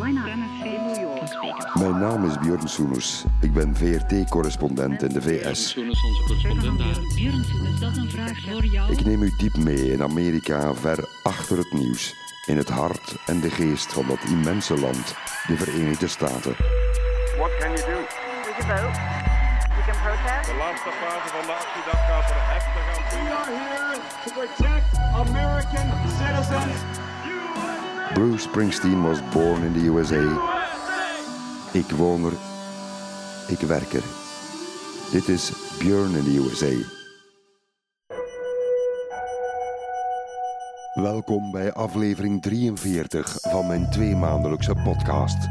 Mijn naam is Björn Soeners. Ik ben VRT-correspondent in de VS. Soenes, onze correspondent daar. Björn Soeners, dat is een vraag voor jou. Ik neem u diep mee in Amerika, ver achter het nieuws. In het hart en de geest van dat immense land, de Verenigde Staten. What can you do? You can vote. You can protest. De laatste fase van de actiedag gaat er heftig aan toe. We are here to protect American citizens. Bruce Springsteen was born in the USA. Ik woon er. Ik werk er. Dit is Björn in the USA. Welkom bij aflevering 43 van mijn tweemaandelijkse podcast.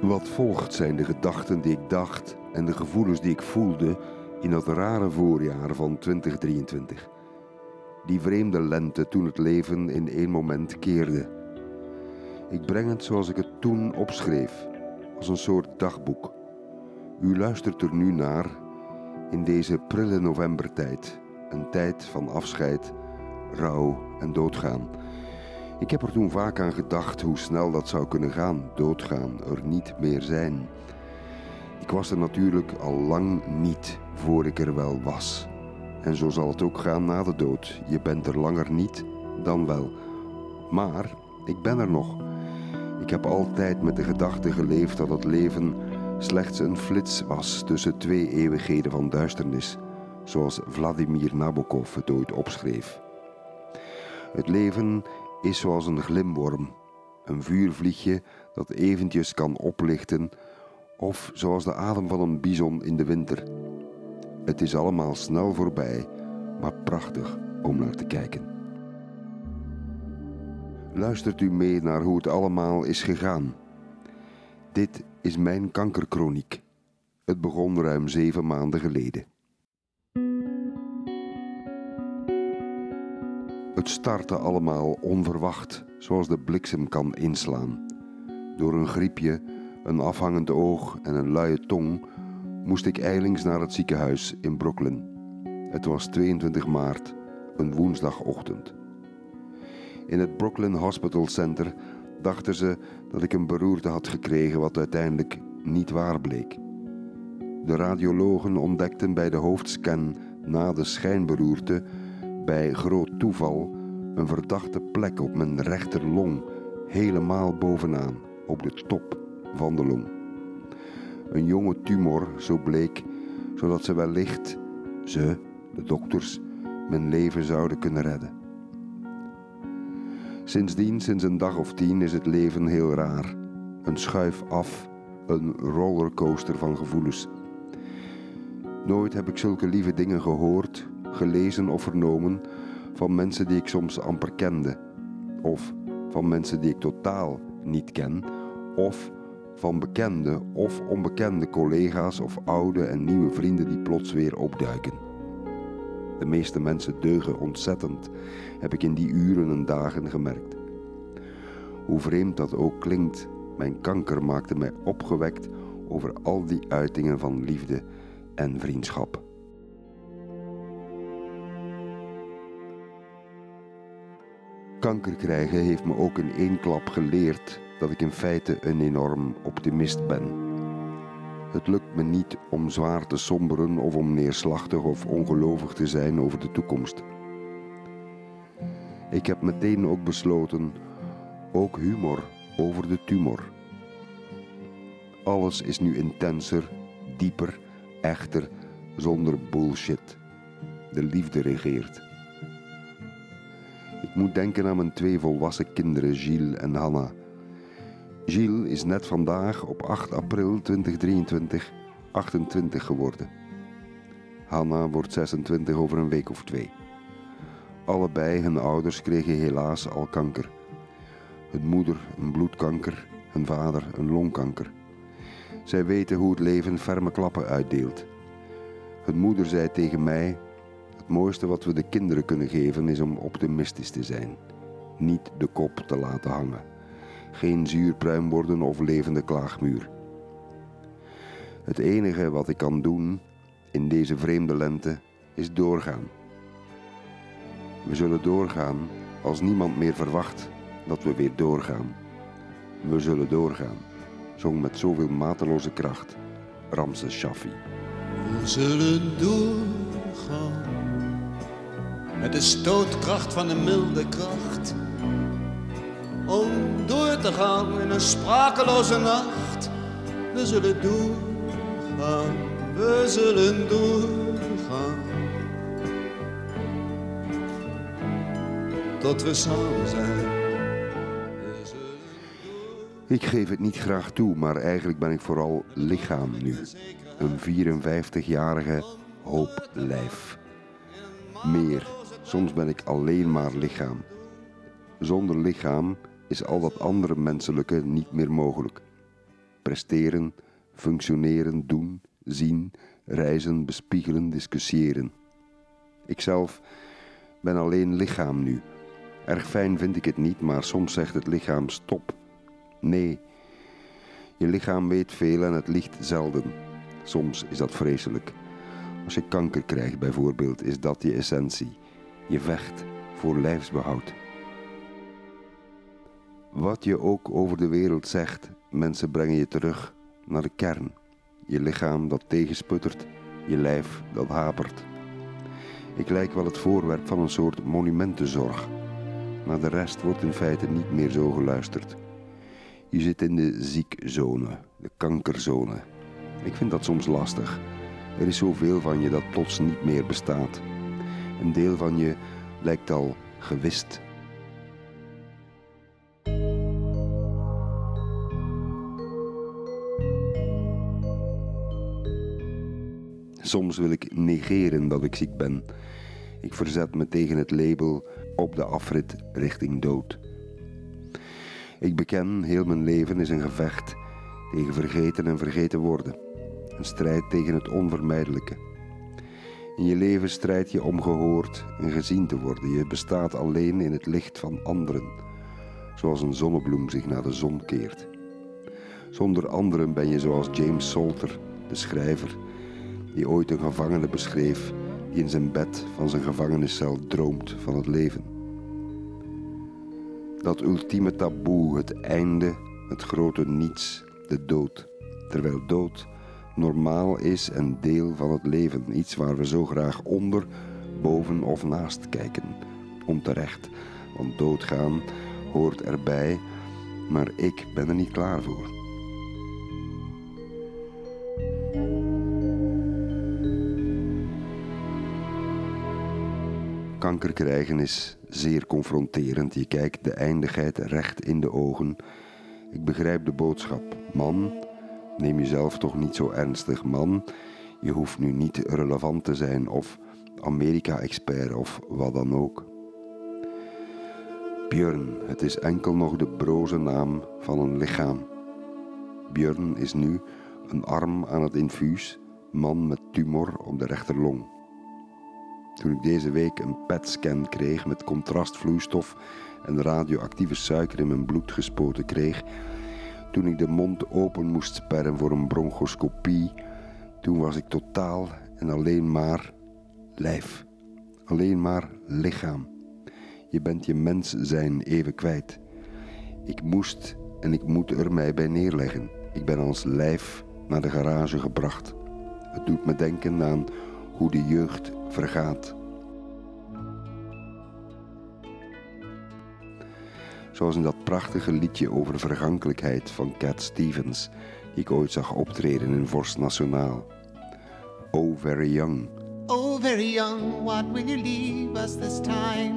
Wat volgt zijn de gedachten die ik dacht en de gevoelens die ik voelde in dat rare voorjaar van 2023. Die vreemde lente toen het leven in één moment keerde. Ik breng het zoals ik het toen opschreef, als een soort dagboek. U luistert er nu naar in deze prille novembertijd, een tijd van afscheid, rouw en doodgaan. Ik heb er toen vaak aan gedacht hoe snel dat zou kunnen gaan, doodgaan, er niet meer zijn. Ik was er natuurlijk al lang niet voor ik er wel was. En zo zal het ook gaan na de dood. Je bent er langer niet dan wel. Maar ik ben er nog. Ik heb altijd met de gedachte geleefd dat het leven slechts een flits was tussen twee eeuwigheden van duisternis, zoals Vladimir Nabokov het ooit opschreef. Het leven is zoals een glimworm, een vuurvliegje dat eventjes kan oplichten, of zoals de adem van een bison in de winter. Het is allemaal snel voorbij, maar prachtig om naar te kijken. Luistert u mee naar hoe het allemaal is gegaan? Dit is mijn kankerkroniek. Het begon ruim zeven maanden geleden. Het startte allemaal onverwacht, zoals de bliksem kan inslaan. Door een griepje, een afhangend oog en een luie tong moest ik eilings naar het ziekenhuis in Brooklyn. Het was 22 maart, een woensdagochtend. In het Brooklyn Hospital Center dachten ze dat ik een beroerte had gekregen, wat uiteindelijk niet waar bleek. De radiologen ontdekten bij de hoofdscan na de schijnberoerte bij groot toeval een verdachte plek op mijn rechterlong, helemaal bovenaan, op de top van. Een jonge tumor, zo bleek, zodat ze wellicht, ze, de dokters, mijn leven zouden kunnen redden. Sindsdien, sinds een dag of tien, is het leven heel raar. Een schuif af, een rollercoaster van gevoelens. Nooit heb ik zulke lieve dingen gehoord, gelezen of vernomen van mensen die ik soms amper kende, of van mensen die ik totaal niet ken, of van bekende of onbekende collega's of oude en nieuwe vrienden die plots weer opduiken. De meeste mensen deugen ontzettend, heb ik in die uren en dagen gemerkt. Hoe vreemd dat ook klinkt, mijn kanker maakte mij opgewekt over al die uitingen van liefde en vriendschap. Kanker krijgen heeft me ook in één klap geleerd dat ik in feite een enorm optimist ben. Het lukt me niet om zwaar te somberen of om neerslachtig of ongelovig te zijn over de toekomst. Ik heb meteen ook besloten, ook humor over de tumor. Alles is nu intenser, dieper, echter, zonder bullshit. De liefde regeert. Ik moet denken aan mijn twee volwassen kinderen, Gilles en Hanna. Gilles is net vandaag op 8 april 2023 28 geworden. Hanna wordt 26 over een week of twee. Allebei hun ouders kregen helaas al kanker. Hun moeder een bloedkanker, hun vader een longkanker. Zij weten hoe het leven ferme klappen uitdeelt. Hun moeder zei tegen mij: Het mooiste wat we de kinderen kunnen geven is om optimistisch te zijn, niet de kop te laten hangen. Geen zuurpruim worden of levende klaagmuur. Het enige wat ik kan doen in deze vreemde lente is doorgaan. We zullen doorgaan als niemand meer verwacht dat we weer doorgaan. We zullen doorgaan, zong met zoveel mateloze kracht Ramses Shaffi. We zullen doorgaan met de stootkracht van de milde kracht. Om door te gaan in een sprakeloze nacht. We zullen doorgaan, we zullen doorgaan. Tot we samen zijn. Ik geef het niet graag toe, maar eigenlijk ben ik vooral lichaam nu. Een 54-jarige hoop lijf. Meer, soms ben ik alleen maar lichaam. Zonder lichaam is al dat andere menselijke niet meer mogelijk. Presteren, functioneren, doen, zien, reizen, bespiegelen, discussiëren. Ikzelf ben alleen lichaam nu. Erg fijn vind ik het niet, maar soms zegt het lichaam stop. Nee, je lichaam weet veel en het liegt zelden. Soms is dat vreselijk. Als je kanker krijgt bijvoorbeeld, is dat je essentie. Je vecht voor lijfsbehoud. Wat je ook over de wereld zegt, mensen brengen je terug naar de kern. Je lichaam dat tegensputtert, je lijf dat hapert. Ik lijk wel het voorwerp van een soort monumentenzorg. Naar de rest wordt in feite niet meer zo geluisterd. Je zit in de ziekzone, de kankerzone. Ik vind dat soms lastig. Er is zoveel van je dat plots niet meer bestaat. Een deel van je lijkt al gewist. Soms wil ik negeren dat ik ziek ben. Ik verzet me tegen het label op de afrit richting dood. Ik beken, heel mijn leven is een gevecht tegen vergeten en vergeten worden. Een strijd tegen het onvermijdelijke. In je leven strijd je om gehoord en gezien te worden. Je bestaat alleen in het licht van anderen, zoals een zonnebloem zich naar de zon keert. Zonder anderen ben je zoals James Salter, de schrijver, die ooit een gevangene beschreef die in zijn bed van zijn gevangeniscel droomt van het leven. Dat ultieme taboe, het einde, het grote niets, de dood. Terwijl dood normaal is en deel van het leven. Iets waar we zo graag onder, boven of naast kijken. Onterecht, want doodgaan hoort erbij, maar ik ben er niet klaar voor. Kanker krijgen is zeer confronterend. Je kijkt de eindigheid recht in de ogen. Ik begrijp de boodschap. Man, neem jezelf toch niet zo ernstig. Man, je hoeft nu niet relevant te zijn of Amerika-expert of wat dan ook. Björn, het is enkel nog de broze naam van een lichaam. Björn is nu een arm aan het infuus, man met tumor op de rechterlong. Toen ik deze week een PET-scan kreeg met contrastvloeistof en radioactieve suiker in mijn bloed gespoten kreeg, toen ik de mond open moest sperren voor een bronchoscopie, toen was ik totaal en alleen maar lijf. Alleen maar lichaam. Je bent je mens zijn even kwijt. Ik moest en ik moet er mij bij neerleggen. Ik ben als lijf naar de garage gebracht. Het doet me denken aan hoe de jeugd vergaat. Zoals in dat prachtige liedje over vergankelijkheid van Cat Stevens, die ik ooit zag optreden in Vorst Nationaal. Oh, very young. Oh, very young, what will you leave us this time?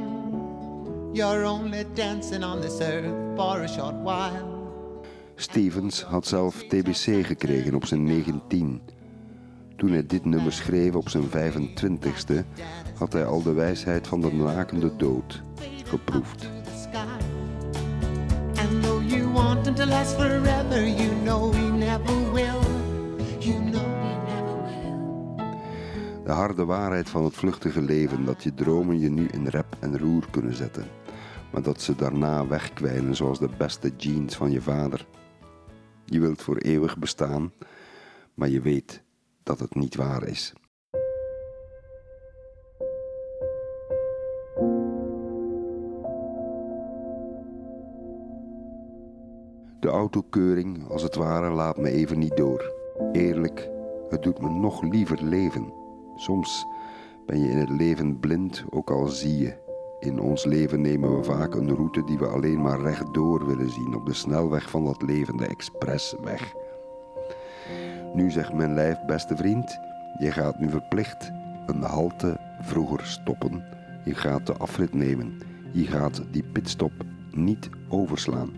You're only dancing on this earth for a short while. Stevens had zelf TBC gekregen op zijn 19. Toen hij dit nummer schreef op zijn 25ste, had hij al de wijsheid van de nakende dood geproefd. De harde waarheid van het vluchtige leven dat je dromen je nu in rep en roer kunnen zetten, maar dat ze daarna wegkwijnen zoals de beste jeans van je vader. Je wilt voor eeuwig bestaan, maar je weet dat het niet waar is. De autokeuring, als het ware, laat me even niet door. Eerlijk, het doet me nog liever leven. Soms ben je in het leven blind, ook al zie je. In ons leven nemen we vaak een route die we alleen maar rechtdoor willen zien, op de snelweg van dat leven, de expressweg. Nu zegt mijn lijf, beste vriend, je gaat nu verplicht een halte vroeger stoppen. Je gaat de afrit nemen. Je gaat die pitstop niet overslaan.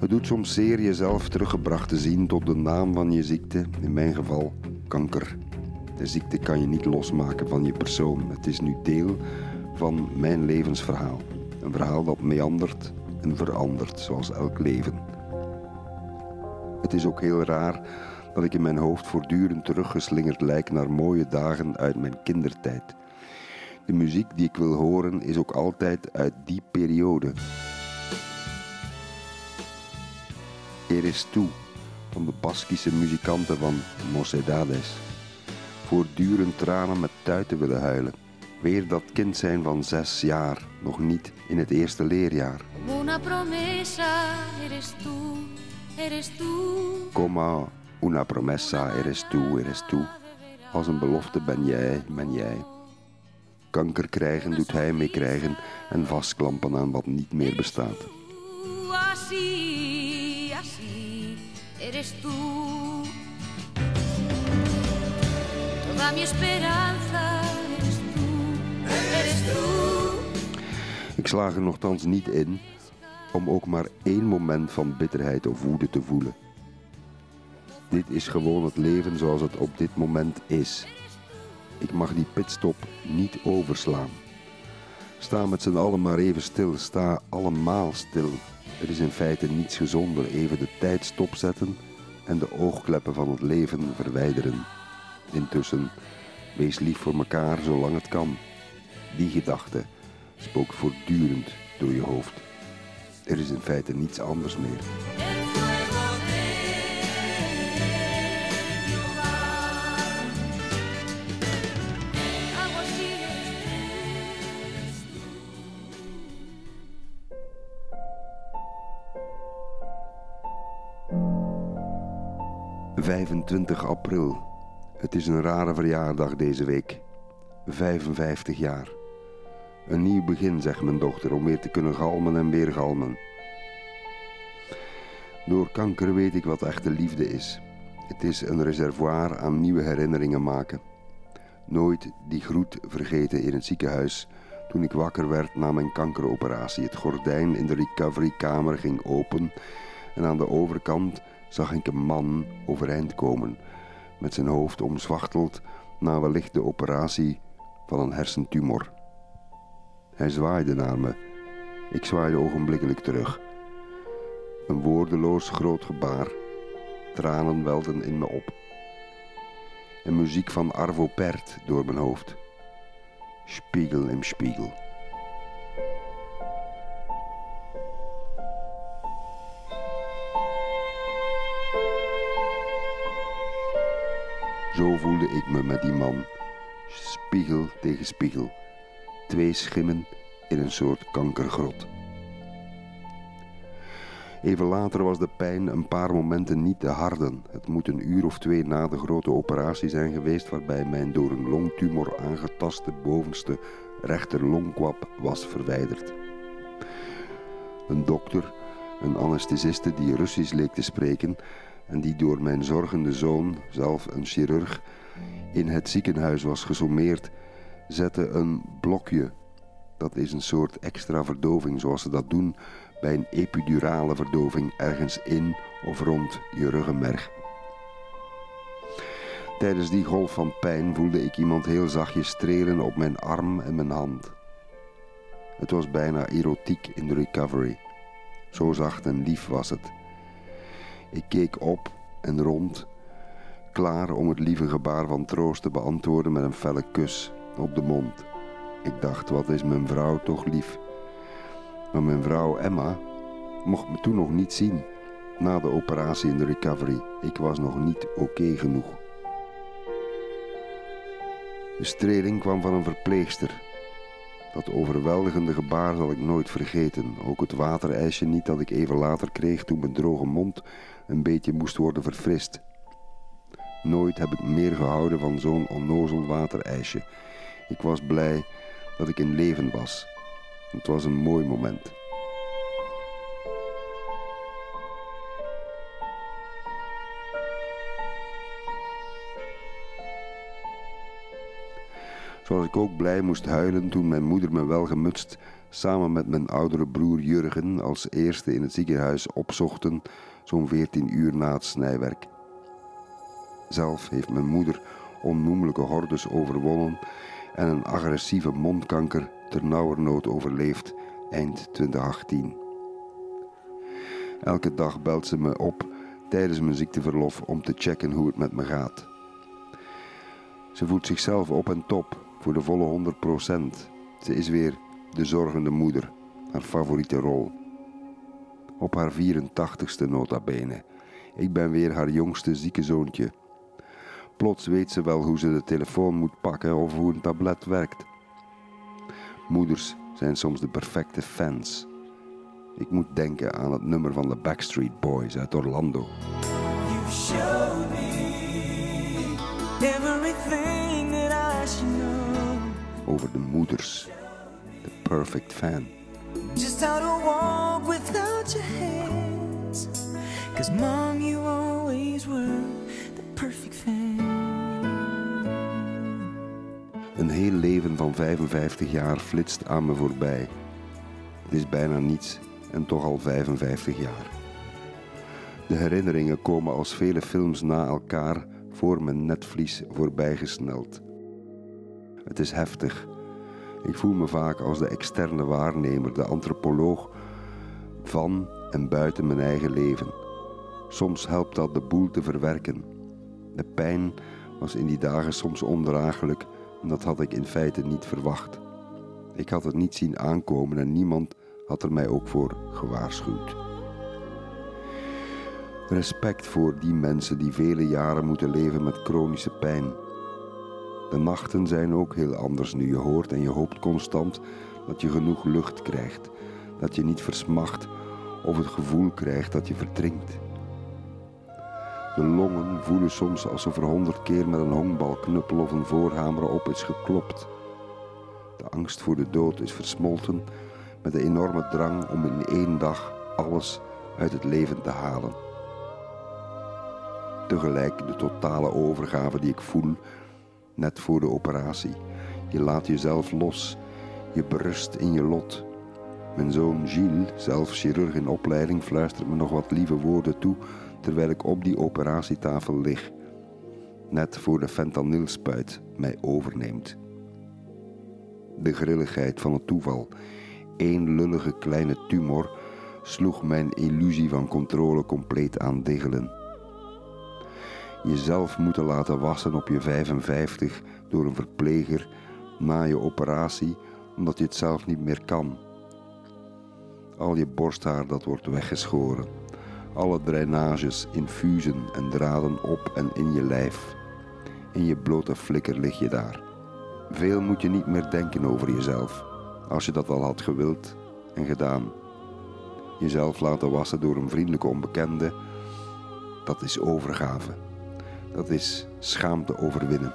Het doet soms zeer jezelf teruggebracht te zien tot de naam van je ziekte, in mijn geval kanker. De ziekte kan je niet losmaken van je persoon. Het is nu deel van mijn levensverhaal. Een verhaal dat meandert en verandert, zoals elk leven. Het is ook heel raar dat ik in mijn hoofd voortdurend teruggeslingerd lijk naar mooie dagen uit mijn kindertijd. De muziek die ik wil horen is ook altijd uit die periode. Eres tú van de Baskische muzikanten van Mocedades. Voortdurend tranen met tuiten willen huilen. Weer dat kind zijn van zes jaar, nog niet in het eerste leerjaar. Una promesa eres tú, eres tú. Como una promesa, eres tú, eres tú. Als een belofte ben jij, ben jij. Kanker krijgen doet hij mee krijgen en vastklampen aan wat niet meer bestaat. Así, así, eres tú. Toda mi esperanza eres tú, eres tú. Ik slaag er nogthans niet in om ook maar één moment van bitterheid of woede te voelen. Dit is gewoon het leven zoals het op dit moment is. Ik mag die pitstop niet overslaan. Sta met z'n allen maar even stil. Sta allemaal stil. Er is in feite niets gezonder. Even de tijd stopzetten en de oogkleppen van het leven verwijderen. Intussen, wees lief voor elkaar zolang het kan. Die gedachte spookt voortdurend door je hoofd. Er is in feite niets anders meer. El fuego de mi hogar. Algo así eres tú. 25 april. Het is een rare verjaardag deze week. 55 jaar. Een nieuw begin, zegt mijn dochter, om weer te kunnen galmen en weer galmen. Door kanker weet ik wat echte liefde is. Het is een reservoir aan nieuwe herinneringen maken. Nooit die groet vergeten in het ziekenhuis toen ik wakker werd na mijn kankeroperatie. Het gordijn in de recoverykamer ging open en aan de overkant zag ik een man overeind komen, met zijn hoofd omzwachteld na wellicht de operatie van een hersentumor. Hij zwaaide naar me. Ik zwaaide ogenblikkelijk terug. Een woordeloos groot gebaar. Tranen welden in me op. En muziek van Arvo Pärt door mijn hoofd. Spiegel im Spiegel. Zo voelde ik me met die man. Spiegel tegen spiegel. Twee schimmen in een soort kankergrot. Even later was de pijn een paar momenten niet te harden. Het moet een uur of twee na de grote operatie zijn geweest waarbij mijn door een longtumor aangetaste bovenste rechter longkwap was verwijderd. Een dokter, een anesthesiste die Russisch leek te spreken en die door mijn zorgende zoon, zelf een chirurg, in het ziekenhuis was gesommeerd, zette een blokje. Dat is een soort extra verdoving zoals ze dat doen bij een epidurale verdoving ergens in of rond je ruggenmerg. Tijdens die golf van pijn voelde ik iemand heel zachtjes strelen op mijn arm en mijn hand. Het was bijna erotiek in de recovery. Zo zacht en lief was het. Ik keek op en rond, klaar om het lieve gebaar van troost te beantwoorden met een felle kus op de mond. Ik dacht, wat is mijn vrouw toch lief. Maar mijn vrouw Emma mocht me toen nog niet zien. Na de operatie in de recovery. Ik was nog niet oké genoeg. De streling kwam van een verpleegster. Dat overweldigende gebaar zal ik nooit vergeten. Ook het waterijsje niet dat ik even later kreeg toen mijn droge mond een beetje moest worden verfrist. Nooit heb ik meer gehouden van zo'n onnozel waterijsje. Ik was blij dat ik in leven was. Het was een mooi moment. Zoals ik ook blij moest huilen toen mijn moeder me welgemutst samen met mijn oudere broer Jurgen als eerste in het ziekenhuis opzochten, zo'n 14 uur na het snijwerk. Zelf heeft mijn moeder onnoemelijke hordes overwonnen en een agressieve mondkanker ternauwernood overleefd eind 2018. Elke dag belt ze me op tijdens mijn ziekteverlof om te checken hoe het met me gaat. Ze voelt zichzelf op en top voor de volle 100% Ze is weer de zorgende moeder, haar favoriete rol. Op haar 84ste nota bene. Ik ben weer haar jongste zieke zoontje. Plots weet ze wel hoe ze de telefoon moet pakken of hoe een tablet werkt. Moeders zijn soms de perfecte fans. Ik moet denken aan het nummer van de Backstreet Boys uit Orlando. You showed me everything that I should know. Over de moeders. The perfect fan. Just how to walk without your hands. Cause mom, you always were the perfect fan. Heel leven van 55 jaar flitst aan me voorbij. Het is bijna niets en toch al 55 jaar. De herinneringen komen als vele films na elkaar voor mijn netvlies voorbijgesneld. Het is heftig. Ik voel me vaak als de externe waarnemer, de antropoloog van en buiten mijn eigen leven. Soms helpt dat de boel te verwerken. De pijn was in die dagen soms ondraaglijk dat had ik in feite niet verwacht. Ik had het niet zien aankomen en niemand had er mij ook voor gewaarschuwd. Respect voor die mensen die vele jaren moeten leven met chronische pijn. De nachten zijn ook heel anders nu je hoort en je hoopt constant dat je genoeg lucht krijgt, dat je niet versmacht of het gevoel krijgt dat je verdrinkt. De longen voelen soms alsof er honderd keer met een honkbalknuppel of een voorhamer op is geklopt. De angst voor de dood is versmolten met de enorme drang om in één dag alles uit het leven te halen. Tegelijk de totale overgave die ik voel net voor de operatie. Je laat jezelf los, je berust in je lot. Mijn zoon Gilles, zelf chirurg in opleiding, fluistert me nog wat lieve woorden toe terwijl ik op die operatietafel lig, net voor de fentanylspuit mij overneemt. De grilligheid van het toeval, één lullige kleine tumor, sloeg mijn illusie van controle compleet aan diggelen. Jezelf moeten laten wassen op je 55 door een verpleger na je operatie omdat je het zelf niet meer kan. Al je borsthaar dat wordt weggeschoren alle drainages, infusen en draden op en in je lijf. In je blote flikker lig je daar. Veel moet je niet meer denken over jezelf, als je dat al had gewild en gedaan. Jezelf laten wassen door een vriendelijke onbekende, dat is overgave. Dat is schaamte overwinnen.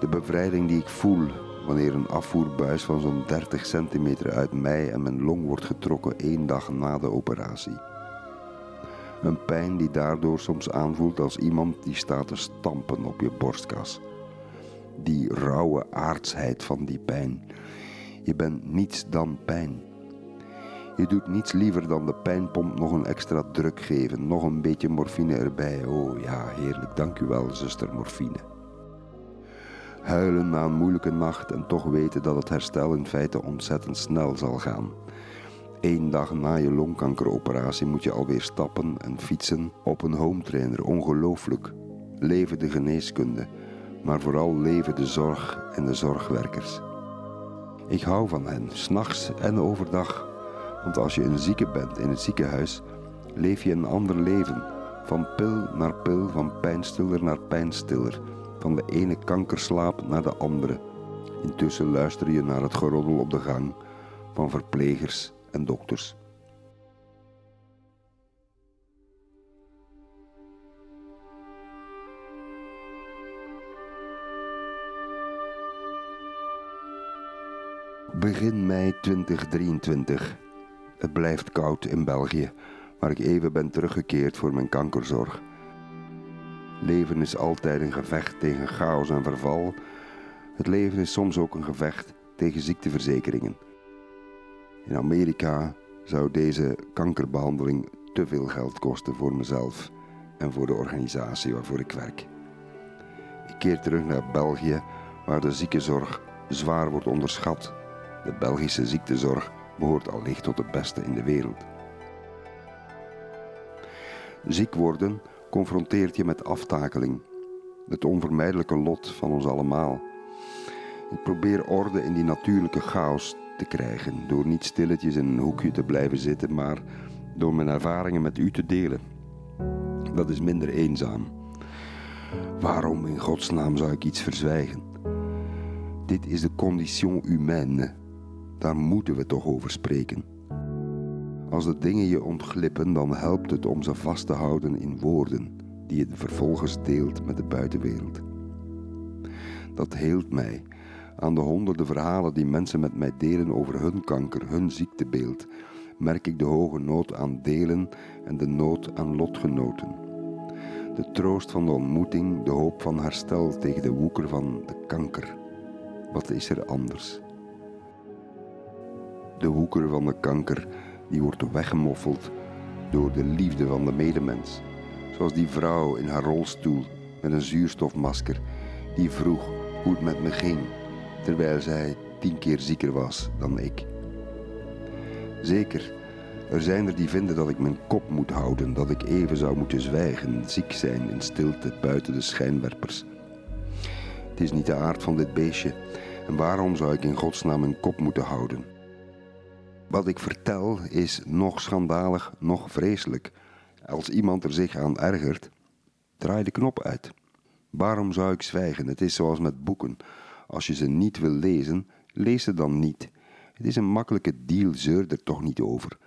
De bevrijding die ik voel wanneer een afvoerbuis van zo'n 30 centimeter uit mij en mijn long wordt getrokken één dag na de operatie. Een pijn die daardoor soms aanvoelt als iemand die staat te stampen op je borstkas. Die rauwe aardsheid van die pijn. Je bent niets dan pijn. Je doet niets liever dan de pijnpomp nog een extra druk geven, nog een beetje morfine erbij. Oh ja, heerlijk, dank u wel, zuster morfine. Huilen na een moeilijke nacht en toch weten dat het herstel in feite ontzettend snel zal gaan. Eén dag na je longkankeroperatie moet je alweer stappen en fietsen op een home trainer. Ongelooflijk. Leven de geneeskunde, maar vooral leven de zorg en de zorgwerkers. Ik hou van hen, s'nachts en overdag. Want als je een zieke bent in het ziekenhuis, leef je een ander leven. Van pil naar pil, van pijnstiller naar pijnstiller. Van de ene kankerslaap naar de andere. Intussen luister je naar het geroddel op de gang van verplegers en dokters. Begin mei 2023. Het blijft koud in België, waar ik even ben teruggekeerd voor mijn kankerzorg. Leven is altijd een gevecht tegen chaos en verval. Het leven is soms ook een gevecht tegen ziekteverzekeringen. In Amerika zou deze kankerbehandeling te veel geld kosten voor mezelf en voor de organisatie waarvoor ik werk. Ik keer terug naar België, waar de ziekenzorg zwaar wordt onderschat. De Belgische ziektezorg behoort allicht tot de beste in de wereld. Ziek worden confronteert je met aftakeling, het onvermijdelijke lot van ons allemaal. Ik probeer orde in die natuurlijke chaos te krijgen door niet stilletjes in een hoekje te blijven zitten, maar door mijn ervaringen met u te delen. Dat is minder eenzaam. Waarom in godsnaam zou ik iets verzwijgen? Dit is de condition humaine. Daar moeten we toch over spreken. Als de dingen je ontglippen, dan helpt het om ze vast te houden in woorden die je vervolgens deelt met de buitenwereld. Dat heelt mij aan de honderden verhalen die mensen met mij delen over hun kanker, hun ziektebeeld, merk ik de hoge nood aan delen en de nood aan lotgenoten. De troost van de ontmoeting, de hoop van herstel tegen de woeker van de kanker. Wat is er anders? De woeker van de kanker die wordt weggemoffeld door de liefde van de medemens. Zoals die vrouw in haar rolstoel met een zuurstofmasker die vroeg hoe het met me ging, terwijl zij tien keer zieker was dan ik. Zeker, er zijn er die vinden dat ik mijn kop moet houden, dat ik even zou moeten zwijgen, ziek zijn in stilte buiten de schijnwerpers. Het is niet de aard van dit beestje, en waarom zou ik in godsnaam mijn kop moeten houden? Wat ik vertel is nog schandalig, nog vreselijk. Als iemand er zich aan ergert, draai de knop uit. Waarom zou ik zwijgen? Het is zoals met boeken. Als je ze niet wil lezen, lees ze dan niet. Het is een makkelijke deal, zeur er toch niet over.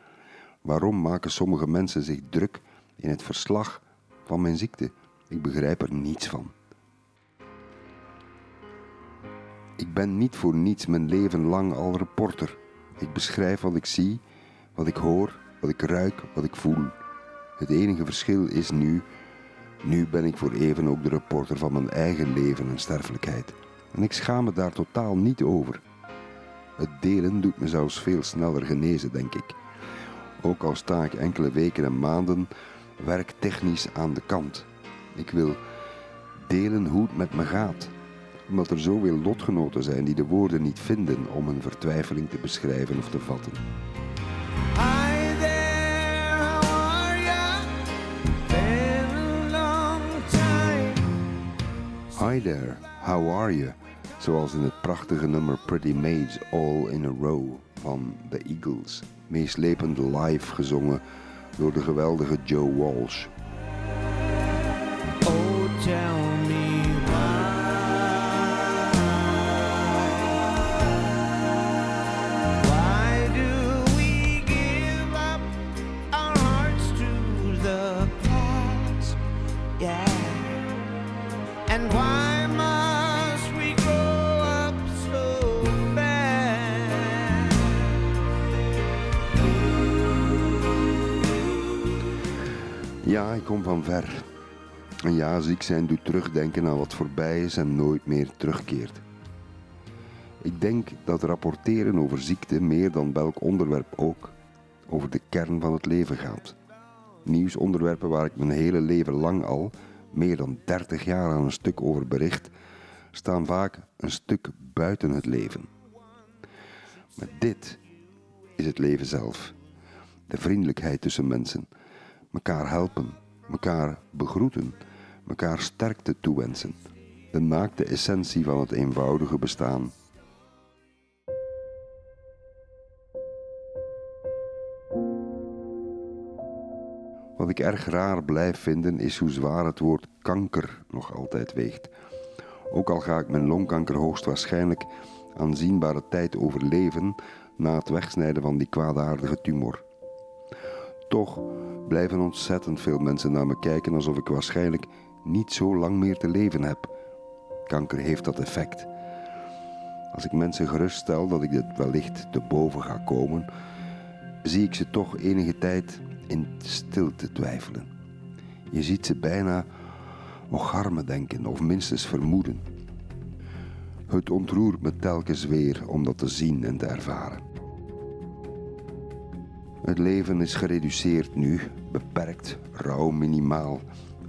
Waarom maken sommige mensen zich druk in het verslag van mijn ziekte? Ik begrijp er niets van. Ik ben niet voor niets mijn leven lang al reporter. Ik beschrijf wat ik zie, wat ik hoor, wat ik ruik, wat ik voel. Het enige verschil is nu, nu ben ik voor even ook de reporter van mijn eigen leven en sterfelijkheid. En ik schaam me daar totaal niet over. Het delen doet me zelfs veel sneller genezen, denk ik. Ook al sta ik enkele weken en maanden werktechnisch aan de kant. Ik wil delen hoe het met me gaat omdat er zoveel lotgenoten zijn die de woorden niet vinden om hun vertwijfeling te beschrijven of te vatten. Hi there, how are you? Zoals in het prachtige nummer Pretty Maids All in a Row van The Eagles, meeslepend live gezongen door de geweldige Joe Walsh. Ja, ziek zijn doet terugdenken aan wat voorbij is en nooit meer terugkeert. Ik denk dat rapporteren over ziekte meer dan welk onderwerp ook over de kern van het leven gaat. Nieuwsonderwerpen waar ik mijn hele leven lang al, meer dan 30 jaar aan een stuk over bericht, staan vaak een stuk buiten het leven. Maar dit is het leven zelf. De vriendelijkheid tussen mensen, elkaar helpen, elkaar begroeten, elkaar sterkte toewensen. De naakte essentie van het eenvoudige bestaan. Wat ik erg raar blijf vinden is hoe zwaar het woord kanker nog altijd weegt. Ook al ga ik mijn longkanker hoogstwaarschijnlijk aanzienbare tijd overleven na het wegsnijden van die kwaadaardige tumor. Toch blijven ontzettend veel mensen naar me kijken alsof ik waarschijnlijk niet zo lang meer te leven heb. Kanker heeft dat effect. Als ik mensen geruststel dat ik dit wellicht te boven ga komen, zie ik ze toch enige tijd in stilte twijfelen. Je ziet ze bijna ocharme denken of minstens vermoeden. Het ontroert me telkens weer om dat te zien en te ervaren. Het leven is gereduceerd nu, beperkt, rauw, minimaal.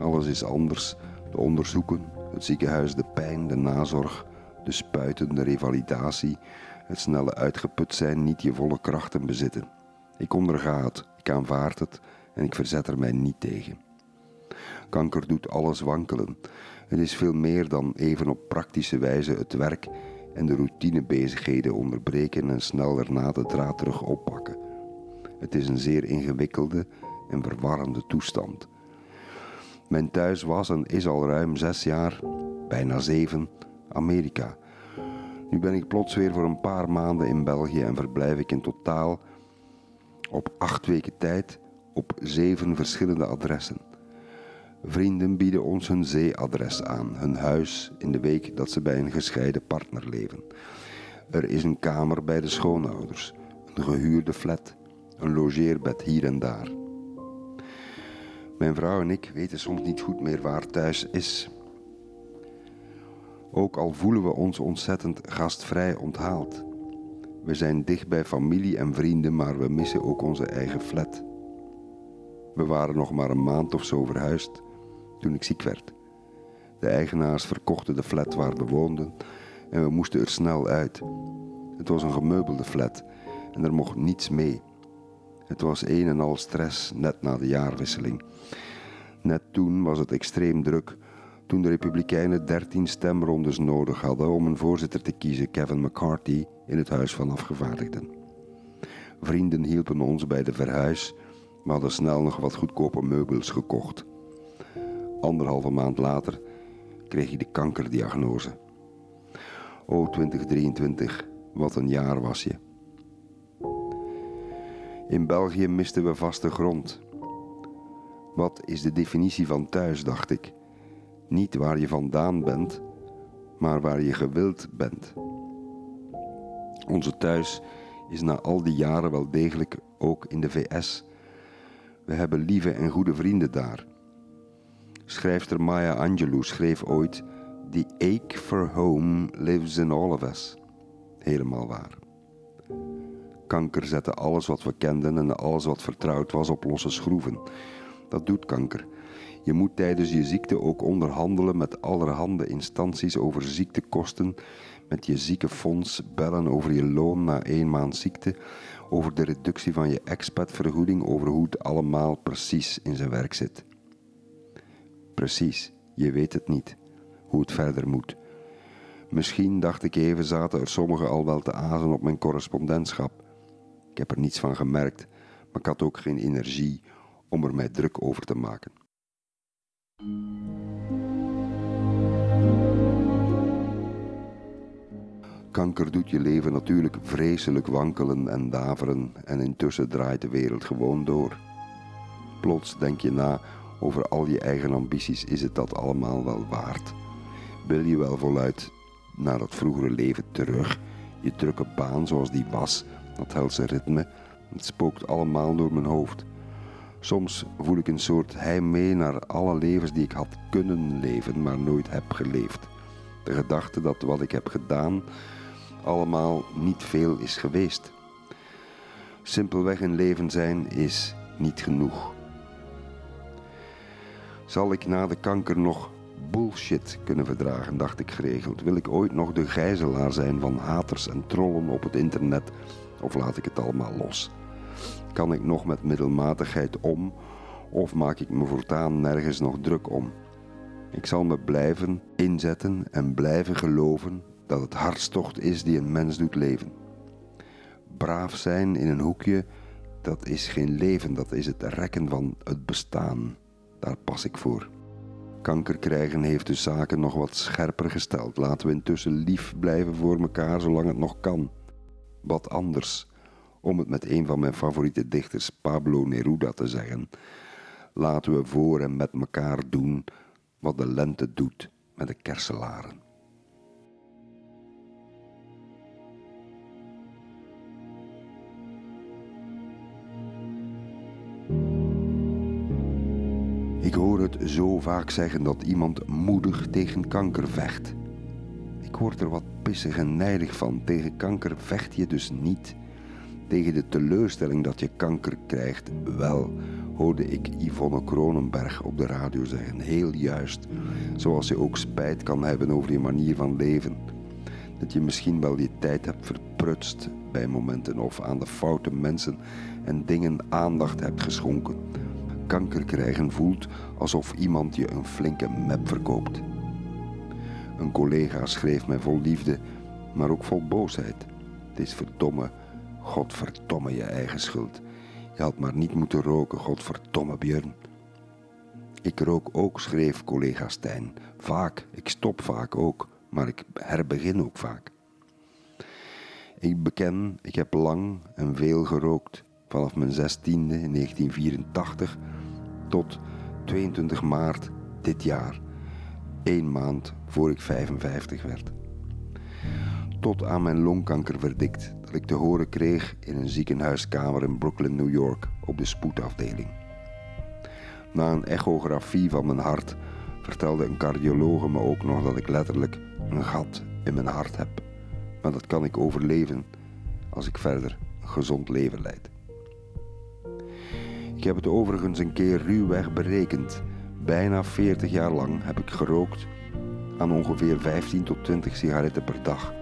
Alles is anders. De onderzoeken, het ziekenhuis, de pijn, de nazorg, de spuiten, de revalidatie, het snelle uitgeput zijn, niet je volle krachten bezitten. Ik onderga het, ik aanvaard het en ik verzet er mij niet tegen. Kanker doet alles wankelen. Het is veel meer dan even op praktische wijze het werk en de routinebezigheden onderbreken en snel daarna de draad terug oppakken. Het is een zeer ingewikkelde en verwarrende toestand. Mijn thuis was en is al ruim zes jaar, bijna zeven, Amerika. Nu ben ik plots weer voor een paar maanden in België en verblijf ik in totaal op acht weken tijd op zeven verschillende adressen. Vrienden bieden ons hun zeeadres aan, hun huis in de week dat ze bij een gescheiden partner leven. Er is een kamer bij de schoonouders, een gehuurde flat, een logeerbed hier en daar. Mijn vrouw en ik weten soms niet goed meer waar thuis is. Ook al voelen we ons ontzettend gastvrij onthaald. We zijn dicht bij familie en vrienden, maar we missen ook onze eigen flat. We waren nog maar een maand of zo verhuisd toen ik ziek werd. De eigenaars verkochten de flat waar we woonden en we moesten er snel uit. Het was een gemeubelde flat en er mocht niets mee. Het was een en al stress net na de jaarwisseling. Net toen was het extreem druk, toen de Republikeinen 13 stemrondes nodig hadden om een voorzitter te kiezen, Kevin McCarthy, in het Huis van Afgevaardigden. Vrienden hielpen ons bij de verhuis, maar hadden snel nog wat goedkope meubels gekocht. Anderhalve maand later kreeg ik de kankerdiagnose. O 2023, wat een jaar was je. In België misten we vaste grond. Wat is de definitie van thuis, dacht ik. Niet waar je vandaan bent, maar waar je gewild bent. Onze thuis is na al die jaren wel degelijk ook in de VS. We hebben lieve en goede vrienden daar. Schrijfster Maya Angelou schreef ooit: The ache for home lives in all of us. Helemaal waar. Kanker zette alles wat we kenden en alles wat vertrouwd was op losse schroeven. Dat doet kanker. Je moet tijdens je ziekte ook onderhandelen met allerhande instanties over ziektekosten, met je ziekenfonds, bellen over je loon na één maand ziekte, over de reductie van je expatvergoeding, over hoe het allemaal precies in zijn werk zit. Precies, je weet het niet, hoe het verder moet. Misschien, dacht ik even, zaten er sommigen al wel te azen op mijn correspondentschap. Heb er niets van gemerkt, maar ik had ook geen energie om er mij druk over te maken. Kanker doet je leven natuurlijk vreselijk wankelen en daveren en intussen draait de wereld gewoon door. Plots denk je na over al je eigen ambities, is het dat allemaal wel waard? Wil je wel voluit naar dat vroegere leven terug? Je drukke baan zoals die was, dat helse ritme, het spookt allemaal door mijn hoofd. Soms voel ik een soort heimwee naar alle levens die ik had kunnen leven, maar nooit heb geleefd. De gedachte dat wat ik heb gedaan allemaal niet veel is geweest. Simpelweg een leven zijn is niet genoeg. Zal ik na de kanker nog bullshit kunnen verdragen, dacht ik geregeld. Wil ik ooit nog de gijzelaar zijn van haters en trollen op het internet, of laat ik het allemaal los? Kan ik nog met middelmatigheid om, of maak ik me voortaan nergens nog druk om? Ik zal me blijven inzetten en blijven geloven dat het hartstocht is die een mens doet leven. Braaf zijn in een hoekje, dat is geen leven, dat is het rekken van het bestaan. Daar pas ik voor. Kanker krijgen heeft de zaken nog wat scherper gesteld. Laten we intussen lief blijven voor elkaar zolang het nog kan. Wat anders, om het met een van mijn favoriete dichters, Pablo Neruda, te zeggen. Laten we voor en met elkaar doen wat de lente doet met de kerselaren. Ik hoor het zo vaak zeggen dat iemand moedig tegen kanker vecht. Ik word er wat pissig en nijdig van. Tegen kanker vecht je dus niet. Tegen de teleurstelling dat je kanker krijgt, wel, hoorde ik Yvonne Kronenberg op de radio zeggen. Heel juist. Zoals je ook spijt kan hebben over je manier van leven. Dat je misschien wel je tijd hebt verprutst bij momenten of aan de foute mensen en dingen aandacht hebt geschonken kanker krijgen voelt alsof iemand je een flinke mep verkoopt. Een collega schreef mij vol liefde, maar ook vol boosheid. Het is verdomme, godverdomme je eigen schuld. Je had maar niet moeten roken, godverdomme Björn. Ik rook ook, schreef collega Stijn. Vaak, ik stop vaak ook, maar ik herbegin ook vaak. Ik beken, ik heb lang en veel gerookt. Vanaf mijn zestiende in 1984 tot 22 maart dit jaar, één maand voor ik 55 werd. Tot aan mijn longkankerverdict dat ik te horen kreeg in een ziekenhuiskamer in Brooklyn, New York, op de spoedafdeling. Na een echografie van mijn hart vertelde een cardiologe me ook nog dat ik letterlijk een gat in mijn hart heb. Maar dat kan ik overleven als ik verder een gezond leven leid. Ik heb het overigens een keer ruwweg berekend. Bijna 40 jaar lang heb ik gerookt aan ongeveer 15 tot 20 sigaretten per dag.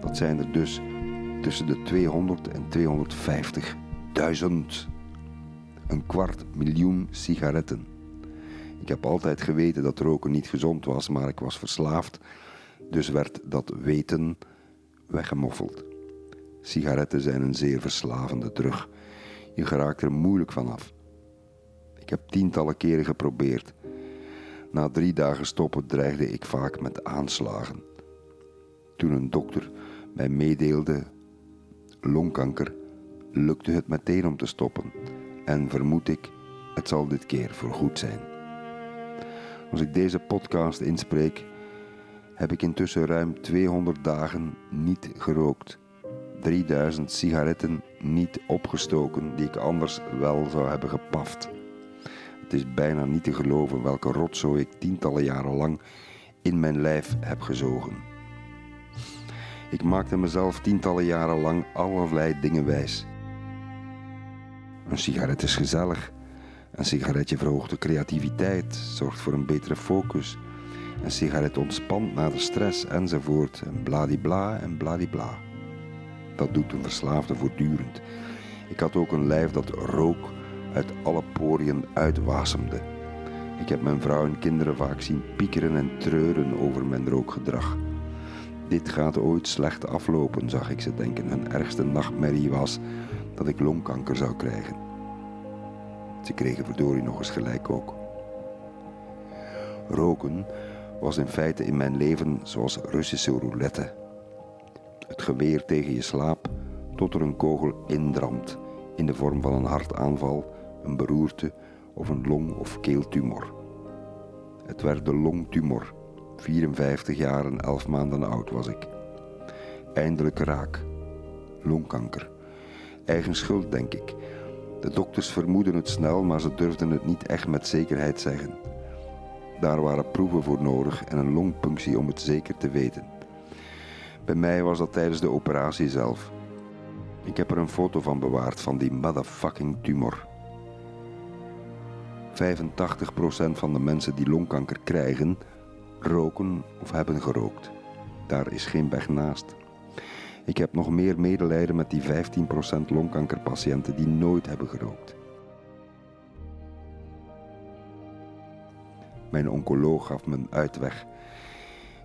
Dat zijn er dus tussen de 200 en 250.000. Een kwart miljoen sigaretten. Ik heb altijd geweten dat roken niet gezond was, maar ik was verslaafd, dus werd dat weten weggemoffeld. Sigaretten zijn een zeer verslavende drug. Je geraakt er moeilijk vanaf. Ik heb tientallen keren geprobeerd. Na drie dagen stoppen dreigde ik vaak met aanslagen. Toen een dokter mij meedeelde longkanker, lukte het meteen om te stoppen. En vermoed ik, het zal dit keer voorgoed zijn. Als ik deze podcast inspreek, heb ik intussen ruim 200 dagen niet gerookt. 3000 sigaretten niet opgestoken die ik anders wel zou hebben gepaft. Is bijna niet te geloven welke rotzooi ik tientallen jaren lang in mijn lijf heb gezogen. Ik maakte mezelf tientallen jaren lang allerlei dingen wijs. Een sigaret is gezellig. Een sigaretje verhoogt de creativiteit, zorgt voor een betere focus. Een sigaret ontspant na de stress enzovoort. En bladibla en bladibla. Dat doet een verslaafde voortdurend. Ik had ook een lijf dat rook uit alle poriën uitwasemde. Ik heb mijn vrouw en kinderen vaak zien piekeren en treuren over mijn rookgedrag. Dit gaat ooit slecht aflopen, zag ik ze denken. Hun ergste nachtmerrie was dat ik longkanker zou krijgen. Ze kregen verdorie nog eens gelijk ook. Roken was in feite in mijn leven zoals Russische roulette. Het geweer tegen je slaap tot er een kogel indramt in de vorm van een hartaanval, een beroerte of een long- of keeltumor. Het werd de longtumor. 54 jaar en 11 maanden oud was ik. Eindelijk raak. Longkanker. Eigen schuld, denk ik. De dokters vermoeden het snel, maar ze durfden het niet echt met zekerheid zeggen. Daar waren proeven voor nodig en een longpunctie om het zeker te weten. Bij mij was dat tijdens de operatie zelf. Ik heb er een foto van bewaard van die motherfucking tumor. 85% van de mensen die longkanker krijgen, roken of hebben gerookt. Daar is geen weg naast. Ik heb nog meer medelijden met die 15% longkankerpatiënten die nooit hebben gerookt. Mijn oncoloog gaf me een uitweg.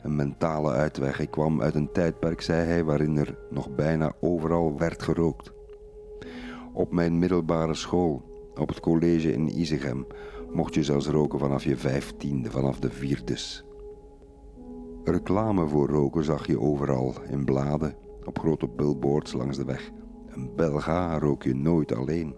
Een mentale uitweg. Ik kwam uit een tijdperk, zei hij, waarin er nog bijna overal werd gerookt. Op mijn middelbare school, op het college in Isegem, mocht je zelfs roken vanaf je vijftiende, vanaf de vierdes. Reclame voor roken zag je overal, in bladen, op grote billboards langs de weg. Een Belga rook je nooit alleen.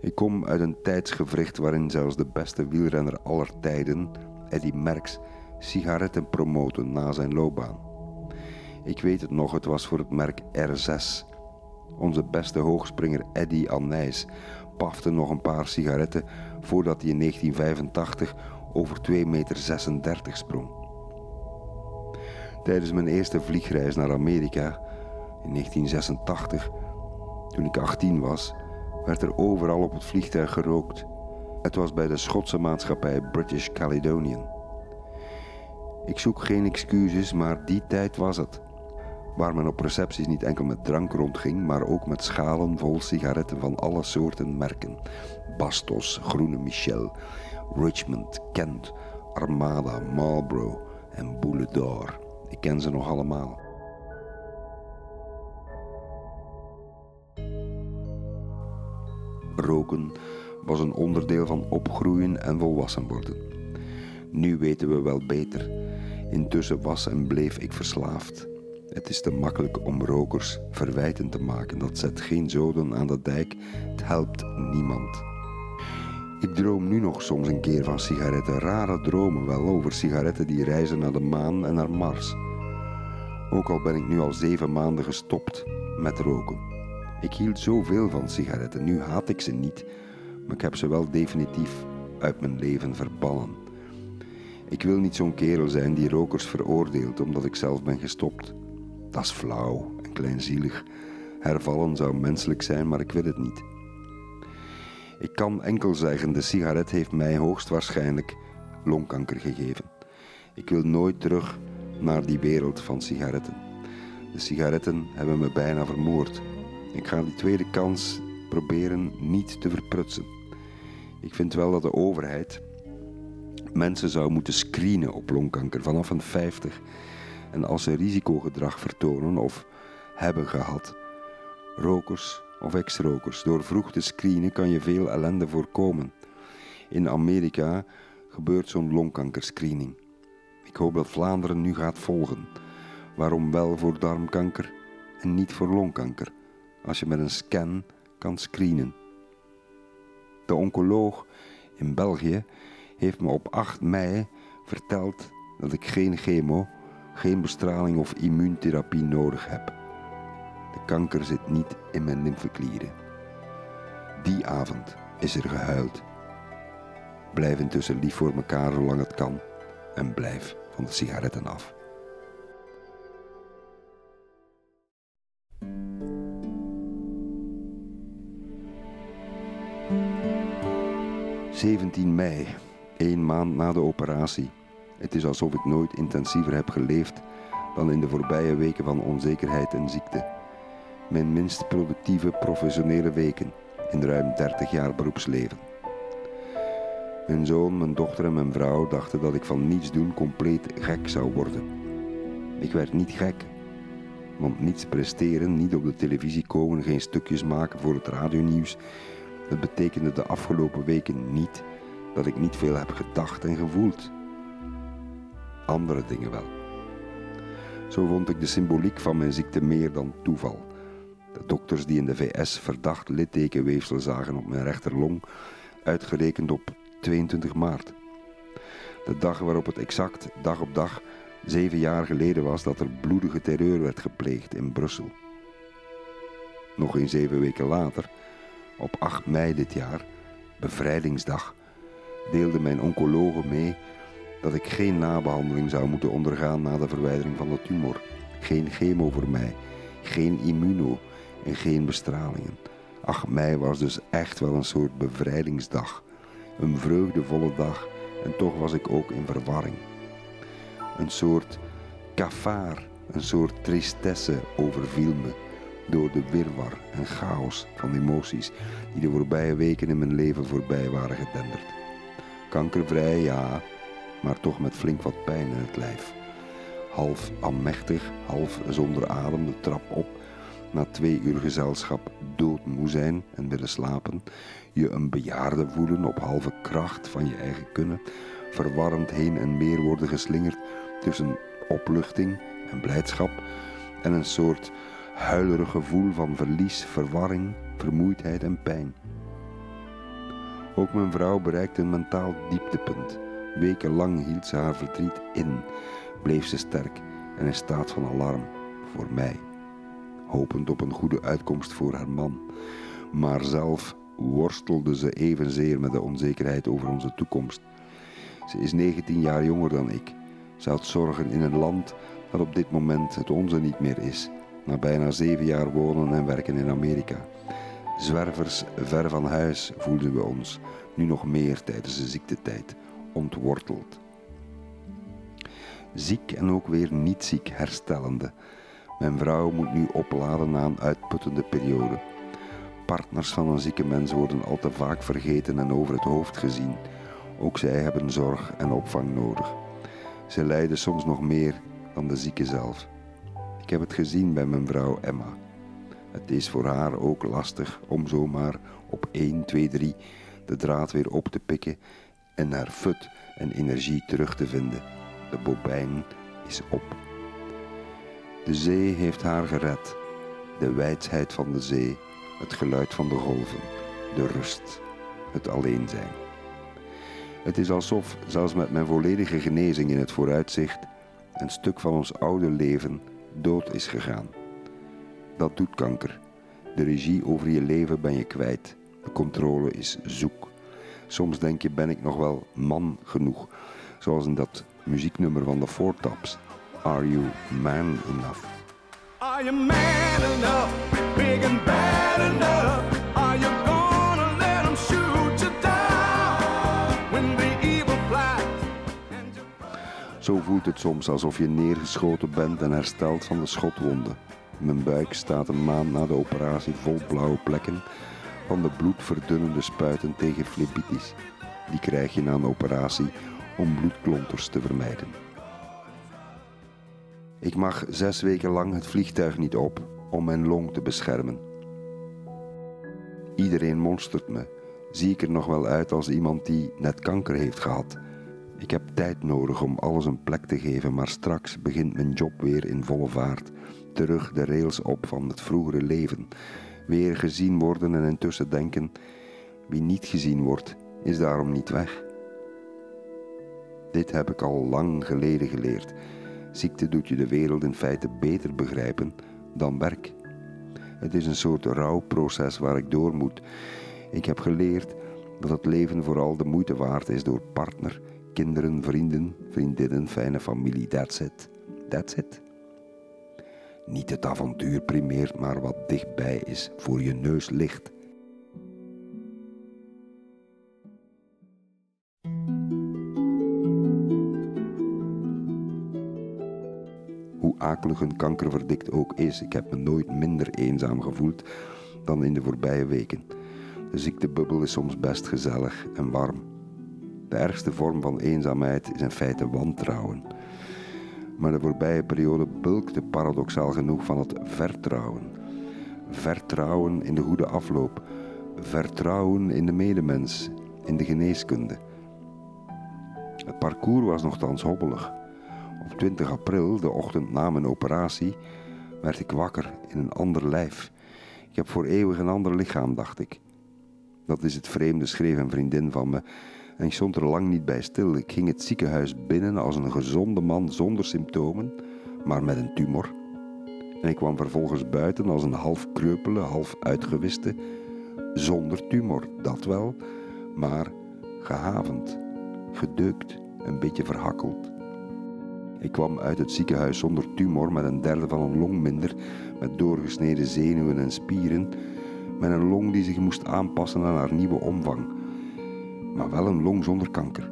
Ik kom uit een tijdsgevricht waarin zelfs de beste wielrenner aller tijden, Eddy Merckx, sigaretten promoten na zijn loopbaan. Ik weet het nog, het was voor het merk R6. Onze beste hoogspringer Eddy Anijs pafte nog een paar sigaretten voordat hij in 1985 over 2,36 meter sprong. Tijdens mijn eerste vliegreis naar Amerika in 1986, toen ik 18 was, werd er overal op het vliegtuig gerookt. Het was bij de Schotse maatschappij British Caledonian. Ik zoek geen excuses, maar die tijd was het. Waar men op recepties niet enkel met drank rondging, maar ook met schalen vol sigaretten van alle soorten merken. Bastos, Groene Michel, Richmond, Kent, Armada, Marlboro en Boule. Ik ken ze nog allemaal. Roken was een onderdeel van opgroeien en volwassen worden. Nu weten we wel beter. Intussen was en bleef ik verslaafd. Het is te makkelijk om rokers verwijten te maken. Dat zet geen zoden aan de dijk. Het helpt niemand. Ik droom nu nog soms een keer van sigaretten. Rare dromen wel over sigaretten die reizen naar de maan en naar Mars. Ook al ben ik nu al zeven maanden gestopt met roken. Ik hield zoveel van sigaretten. Nu haat ik ze niet, maar ik heb ze wel definitief uit mijn leven verbannen. Ik wil niet zo'n kerel zijn die rokers veroordeelt omdat ik zelf ben gestopt. Dat is flauw en kleinzielig. Hervallen zou menselijk zijn, maar ik wil het niet. Ik kan enkel zeggen, de sigaret heeft mij hoogstwaarschijnlijk longkanker gegeven. Ik wil nooit terug naar die wereld van sigaretten. De sigaretten hebben me bijna vermoord. Ik ga die tweede kans proberen niet te verprutsen. Ik vind wel dat de overheid mensen zou moeten screenen op longkanker vanaf een 50. En als ze risicogedrag vertonen of hebben gehad, rokers of ex-rokers, door vroeg te screenen kan je veel ellende voorkomen. In Amerika gebeurt zo'n longkankerscreening. Ik hoop dat Vlaanderen nu gaat volgen. Waarom wel voor darmkanker en niet voor longkanker, als je met een scan kan screenen. De oncoloog in België heeft me op 8 mei verteld dat ik geen chemo, geen bestraling of immuuntherapie nodig heb. De kanker zit niet in mijn lymfeklieren. Die avond is er gehuild. Blijf intussen lief voor elkaar zolang het kan en blijf van de sigaretten af. ...17 mei, één maand na de operatie. Het is alsof ik nooit intensiever heb geleefd... ...dan in de voorbije weken van onzekerheid en ziekte. Mijn minst productieve professionele weken... ...in ruim 30 jaar beroepsleven. Mijn zoon, mijn dochter en mijn vrouw dachten dat ik van niets doen compleet gek zou worden. Ik werd niet gek. Want niets presteren, niet op de televisie komen, geen stukjes maken voor het radionieuws. Dat betekende de afgelopen weken niet dat ik niet veel heb gedacht en gevoeld. Andere dingen wel. Zo vond ik de symboliek van mijn ziekte meer dan toeval. De dokters die in de VS verdacht littekenweefsel zagen op mijn rechterlong, uitgerekend op 22 maart. De dag waarop het exact dag op dag zeven jaar geleden was dat er bloedige terreur werd gepleegd in Brussel. Nog een zeven weken later, op 8 mei dit jaar, bevrijdingsdag, deelde mijn oncologe mee dat ik geen nabehandeling zou moeten ondergaan na de verwijdering van de tumor. Geen chemo voor mij, geen immuno en geen bestralingen. 8 mei was dus echt wel een soort bevrijdingsdag. Een vreugdevolle dag en toch was ik ook in verwarring. Een soort kafaar, een soort tristesse overviel me door de wirwar en chaos van emoties die de voorbije weken in mijn leven voorbij waren gedenderd. Kankervrij, ja, maar toch met flink wat pijn in het lijf. Half amechtig, half zonder adem de trap op na twee uur gezelschap doodmoe zijn en willen slapen, je een bejaarde voelen op halve kracht van je eigen kunnen, verwarrend heen en meer worden geslingerd tussen opluchting en blijdschap en een soort huilerig gevoel van verlies, verwarring, vermoeidheid en pijn. Ook mijn vrouw bereikte een mentaal dieptepunt. Wekenlang hield ze haar verdriet in, bleef ze sterk en in staat van alarm voor mij, hopend op een goede uitkomst voor haar man. Maar zelf worstelde ze evenzeer met de onzekerheid over onze toekomst. Ze is 19 jaar jonger dan ik. Ze had zorgen in een land dat op dit moment het onze niet meer is, na bijna zeven jaar wonen en werken in Amerika. Zwervers ver van huis voelden we ons, nu nog meer tijdens de ziektetijd, ontworteld. Ziek en ook weer niet ziek herstellende. Mijn vrouw moet nu opladen na een uitputtende periode. Partners van een zieke mens worden al te vaak vergeten en over het hoofd gezien. Ook zij hebben zorg en opvang nodig. Ze lijden soms nog meer dan de zieke zelf. Ik heb het gezien bij mijn vrouw Emma. Het is voor haar ook lastig om zomaar op 1, 2, 3 de draad weer op te pikken en haar fut en energie terug te vinden. De bobijn is op. De zee heeft haar gered. De wijsheid van de zee, het geluid van de golven, de rust, het alleen zijn. Het is alsof, zelfs met mijn volledige genezing in het vooruitzicht, een stuk van ons oude leven dood is gegaan. Dat doet kanker. De regie over je leven ben je kwijt. De controle is zoek. Soms denk je, ben ik nog wel man genoeg? Zoals in dat muzieknummer van de Four Tops. Are you man enough? Are you man enough, big and bad enough? Are you gonna let 'em shoot you down when the evil flies and you Zo voelt het soms alsof je neergeschoten bent en herstelt van de schotwonden. Mijn buik staat een maand na de operatie vol blauwe plekken van de bloedverdunnende spuiten tegen phlebitis. Die krijg je na een operatie om bloedklonters te vermijden. Ik mag zes weken lang het vliegtuig niet op om mijn long te beschermen. Iedereen monstert me. Zie ik er nog wel uit als iemand die net kanker heeft gehad? Ik heb tijd nodig om alles een plek te geven, maar straks begint mijn job weer in volle vaart. Terug de rails op van het vroegere leven. Weer gezien worden en intussen denken: wie niet gezien wordt, is daarom niet weg. Dit heb ik al lang geleden geleerd. Ziekte doet je de wereld in feite beter begrijpen dan werk. Het is een soort rouwproces waar ik door moet. Ik heb geleerd dat het leven vooral de moeite waard is door partner, kinderen, vrienden, vriendinnen, fijne familie. That's it. That's it. Niet het avontuur primeert, maar wat dichtbij is, voor je neus ligt. Hoe akelig een kankerverdikt ook is, ik heb me nooit minder eenzaam gevoeld dan in de voorbije weken. De ziektebubbel is soms best gezellig en warm. De ergste vorm van eenzaamheid is in feite wantrouwen. Maar de voorbije periode bulkte paradoxaal genoeg van het vertrouwen. Vertrouwen in de goede afloop. Vertrouwen in de medemens, in de geneeskunde. Het parcours was nogthans hobbelig. Op 20 april, de ochtend na mijn operatie, werd ik wakker in een ander lijf. Ik heb voor eeuwig een ander lichaam, dacht ik. Dat is het vreemde, schreef een vriendin van me. En ik stond er lang niet bij stil. Ik ging het ziekenhuis binnen als een gezonde man zonder symptomen, maar met een tumor. En ik kwam vervolgens buiten als een half kreupele, half uitgewiste, zonder tumor, dat wel, maar gehavend, gedeukt, een beetje verhakkeld. Ik kwam uit het ziekenhuis zonder tumor, met een derde van een long minder, met doorgesneden zenuwen en spieren, met een long die zich moest aanpassen aan haar nieuwe omvang, maar wel een long zonder kanker.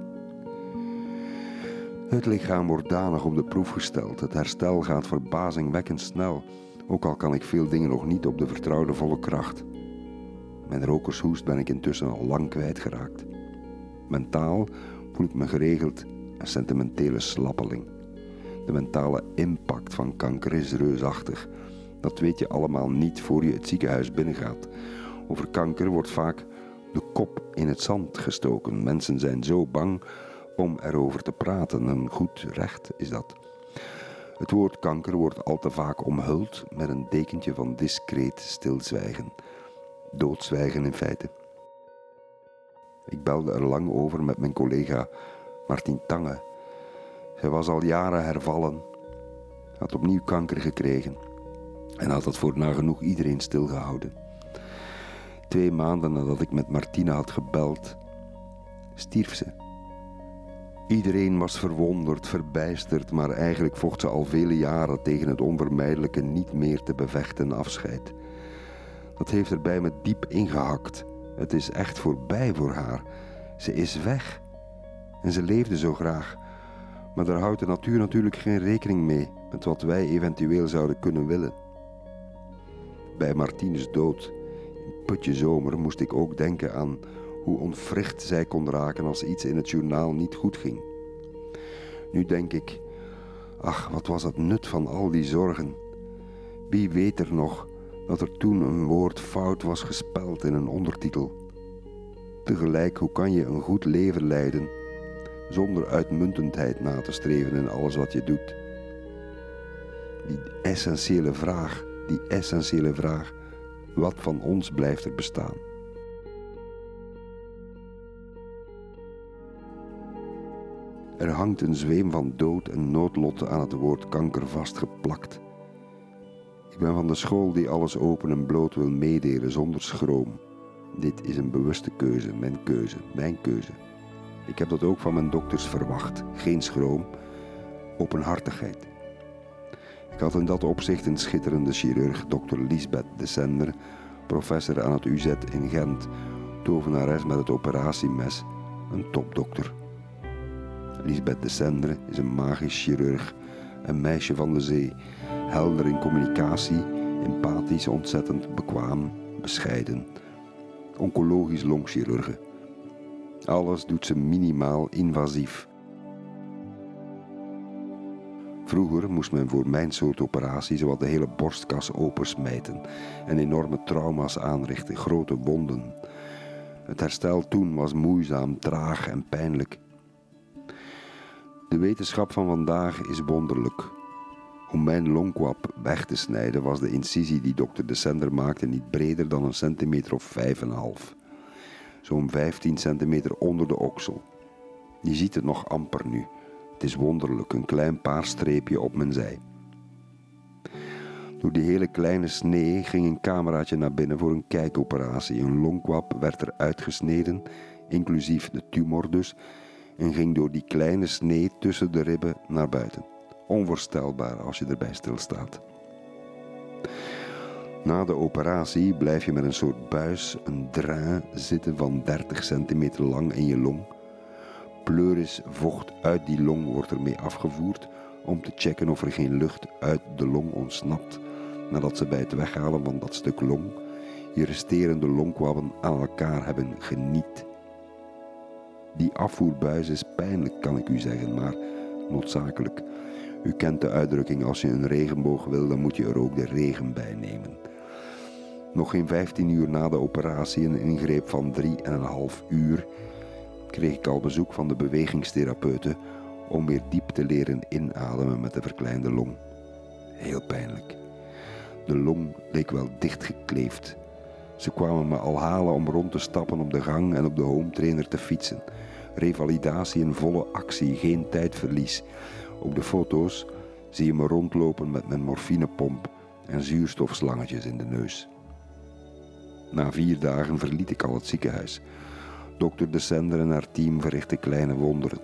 Het lichaam wordt danig op de proef gesteld. Het herstel gaat verbazingwekkend snel, ook al kan ik veel dingen nog niet op de vertrouwde volle kracht. Mijn rokershoest ben ik intussen al lang kwijtgeraakt. Mentaal voel ik me geregeld een sentimentele slappeling. De mentale impact van kanker is reusachtig. Dat weet je allemaal niet voor je het ziekenhuis binnengaat. Over kanker wordt vaak de kop in het zand gestoken. Mensen zijn zo bang om erover te praten. Een goed recht is dat. Het woord kanker wordt al te vaak omhuld met een dekentje van discreet stilzwijgen. Doodzwijgen in feite. Ik belde er lang over met mijn collega Martin Tange. Hij was al jaren hervallen, had opnieuw kanker gekregen en had dat voor nagenoeg iedereen stilgehouden. Twee maanden nadat ik met Martina had gebeld, stierf ze. Iedereen was verwonderd, verbijsterd, maar eigenlijk vocht ze al vele jaren tegen het onvermijdelijke niet meer te bevechten afscheid. Dat heeft er bij me diep ingehakt. Het is echt voorbij voor haar. Ze is weg. En ze leefde zo graag. Maar daar houdt de natuur natuurlijk geen rekening mee met wat wij eventueel zouden kunnen willen. Bij Martines dood, putje zomer, moest ik ook denken aan hoe onwricht zij kon raken als iets in het journaal niet goed ging. Nu denk ik, ach, wat was het nut van al die zorgen? Wie weet er nog dat er toen een woord fout was gespeld in een ondertitel? Tegelijk, hoe kan je een goed leven leiden zonder uitmuntendheid na te streven in alles wat je doet? Die essentiële vraag, die essentiële vraag, wat van ons blijft er bestaan? Er hangt een zweem van dood en noodlotten aan het woord kanker vastgeplakt. Ik ben van de school die alles open en bloot wil meedelen zonder schroom. Dit is een bewuste keuze, mijn keuze, mijn keuze. Ik heb dat ook van mijn dokters verwacht. Geen schroom, openhartigheid. Ik had in dat opzicht een schitterende chirurg, dokter Lisbeth de Sender, professor aan het UZ in Gent, tovenares met het operatiemes, een topdokter. Lisbeth de Sendre is een magisch chirurg, een meisje van de zee, helder in communicatie, empathisch, ontzettend bekwaam, bescheiden. Oncologisch longchirurge. Alles doet ze minimaal invasief. Vroeger moest men voor mijn soort operatie zowat de hele borstkas opensmijten en enorme trauma's aanrichten, grote wonden. Het herstel toen was moeizaam, traag en pijnlijk. De wetenschap van vandaag is wonderlijk. Om mijn longkwap weg te snijden was de incisie die dokter De Sender maakte niet breder dan een centimeter of vijf en half. Zo'n 15 centimeter onder de oksel. Je ziet het nog amper nu. Het is wonderlijk, een klein paarstreepje op mijn zij. Door die hele kleine snee ging een cameraatje naar binnen voor een kijkoperatie. Een longkwap werd er uitgesneden, inclusief de tumor dus, en ging door die kleine snee tussen de ribben naar buiten. Onvoorstelbaar als je erbij stilstaat. Na de operatie blijf je met een soort buis, een drain, zitten van 30 centimeter lang in je long. Pleuris vocht uit die long wordt ermee afgevoerd om te checken of er geen lucht uit de long ontsnapt nadat ze bij het weghalen van dat stuk long je resterende longkwabben aan elkaar hebben geniet. Die afvoerbuis is pijnlijk, kan ik u zeggen, maar noodzakelijk. U kent de uitdrukking: als je een regenboog wil, dan moet je er ook de regen bij nemen. Nog geen 15 uur na de operatie, een ingreep van 3,5 uur, kreeg ik al bezoek van de bewegingstherapeuten om weer diep te leren inademen met de verkleinde long. Heel pijnlijk. De long leek wel dichtgekleefd. Ze kwamen me al halen om rond te stappen op de gang en op de home trainer te fietsen. Revalidatie in volle actie, geen tijdverlies. Op de foto's zie je me rondlopen met mijn morfinepomp en zuurstofslangetjes in de neus. Na vier dagen verliet ik al het ziekenhuis. Dokter De Sender en haar team verrichten kleine wonderen.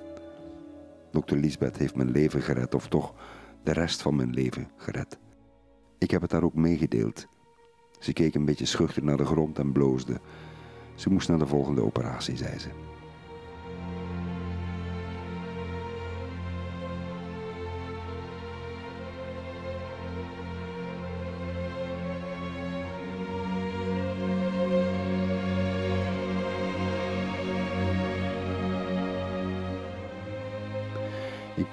Dokter Lisbeth heeft mijn leven gered, of toch de rest van mijn leven gered. Ik heb het haar ook meegedeeld. Ze keek een beetje schuchter naar de grond en bloosde. Ze moest naar de volgende operatie, zei ze.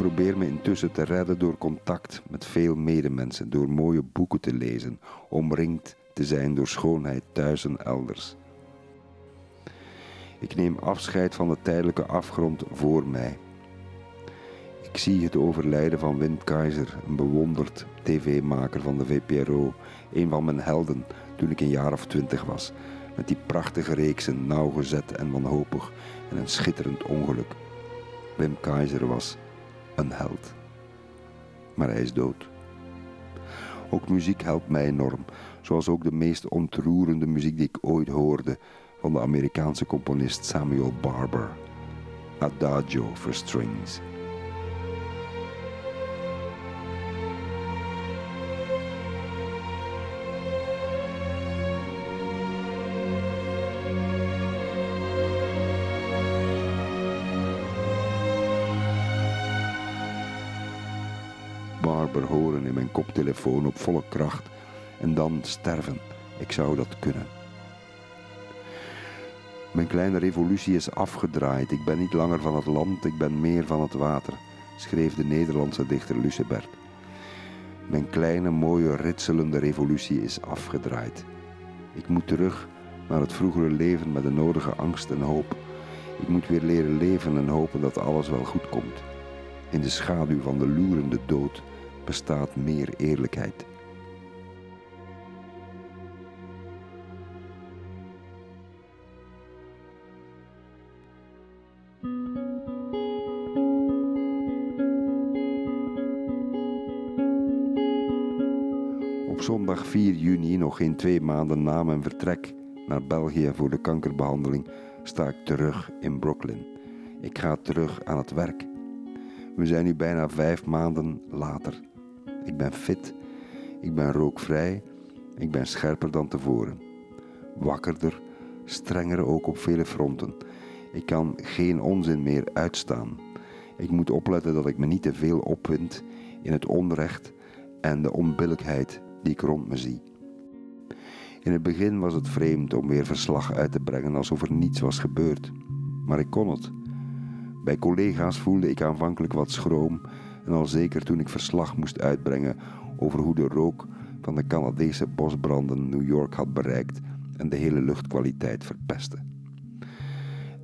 Probeer me intussen te redden door contact met veel medemensen, door mooie boeken te lezen, omringd te zijn door schoonheid thuis en elders. Ik neem afscheid van de tijdelijke afgrond voor mij. Ik zie het overlijden van Wim Keizer, een bewonderd tv-maker van de VPRO, een van mijn helden toen ik een jaar of twintig was, met die prachtige reeksen nauwgezet en wanhopig en een schitterend ongeluk. Wim Keizer was een held. Maar hij is dood. Ook muziek helpt mij enorm, zoals ook de meest ontroerende muziek die ik ooit hoorde van de Amerikaanse componist Samuel Barber. Adagio for Strings. Koptelefoon op volle kracht en dan sterven. Ik zou dat kunnen. Mijn kleine revolutie is afgedraaid. Ik ben niet langer van het land, ik ben meer van het water, schreef de Nederlandse dichter Lucebert. Mijn kleine, mooie, ritselende revolutie is afgedraaid. Ik moet terug naar het vroegere leven met de nodige angst en hoop. Ik moet weer leren leven en hopen dat alles wel goed komt. In de schaduw van de loerende dood bestaat meer eerlijkheid. Op zondag 4 juni, nog geen twee maanden na mijn vertrek naar België voor de kankerbehandeling, sta ik terug in Brooklyn. Ik ga terug aan het werk. We zijn nu bijna vijf maanden later. Ik ben fit, ik ben rookvrij, ik ben scherper dan tevoren. Wakkerder, strenger ook op vele fronten. Ik kan geen onzin meer uitstaan. Ik moet opletten dat ik me niet te veel opwind in het onrecht en de onbillijkheid die ik rond me zie. In het begin was het vreemd om weer verslag uit te brengen alsof er niets was gebeurd, maar ik kon het. Bij collega's voelde ik aanvankelijk wat schroom en al zeker toen ik verslag moest uitbrengen over hoe de rook van de Canadese bosbranden New York had bereikt en de hele luchtkwaliteit verpestte.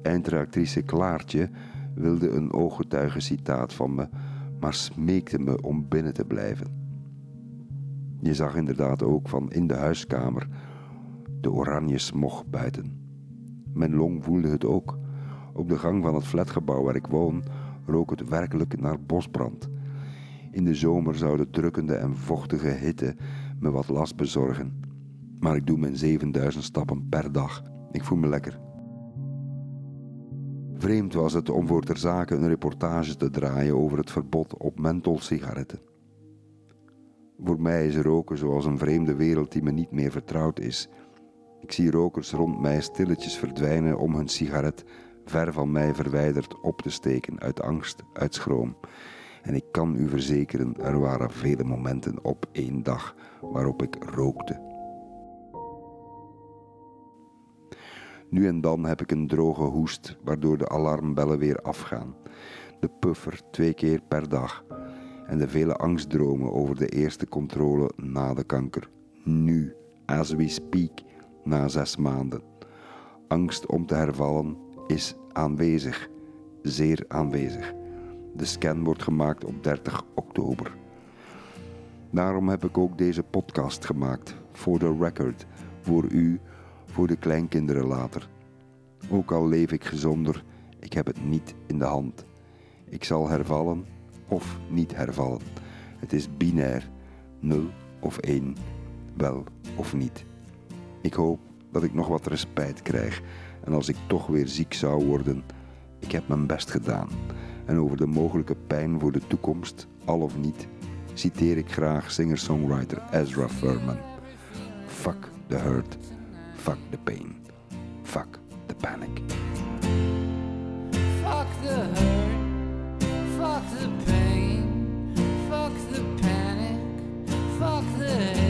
Eindredactrice Klaartje wilde een ooggetuigencitaat van me, maar smeekte me om binnen te blijven. Je zag inderdaad ook van in de huiskamer de oranje smog buiten. Mijn long voelde het ook. Op de gang van het flatgebouw waar ik woon rook het werkelijk naar bosbrand. In de zomer zou de drukkende en vochtige hitte me wat last bezorgen. Maar ik doe mijn 7000 stappen per dag. Ik voel me lekker. Vreemd was het om voor ter zake een reportage te draaien over het verbod op mentholsigaretten. Voor mij is roken zoals een vreemde wereld die me niet meer vertrouwd is. Ik zie rokers rond mij stilletjes verdwijnen om hun sigaret ver van mij verwijderd op te steken uit angst, uit schroom. En ik kan u verzekeren, er waren vele momenten op één dag waarop ik rookte. Nu en dan heb ik een droge hoest, waardoor de alarmbellen weer afgaan. De puffer twee keer per dag. En de vele angstdromen over de eerste controle na de kanker. Nu, as we speak, na zes maanden. Angst om te hervallen is aanwezig, zeer aanwezig. De scan wordt gemaakt op 30 oktober. Daarom heb ik ook deze podcast gemaakt, voor de record, voor u, voor de kleinkinderen later. Ook al leef ik gezonder, ik heb het niet in de hand. Ik zal hervallen of niet hervallen. Het is binair, 0 of 1, wel of niet. Ik hoop dat ik nog wat respijt krijg en als ik toch weer ziek zou worden, ik heb mijn best gedaan. En over de mogelijke pijn voor de toekomst, al of niet, citeer ik graag singer-songwriter Ezra Furman. Fuck the hurt, fuck the pain, fuck the panic. Fuck the hurt, fuck the pain, fuck the panic, fuck the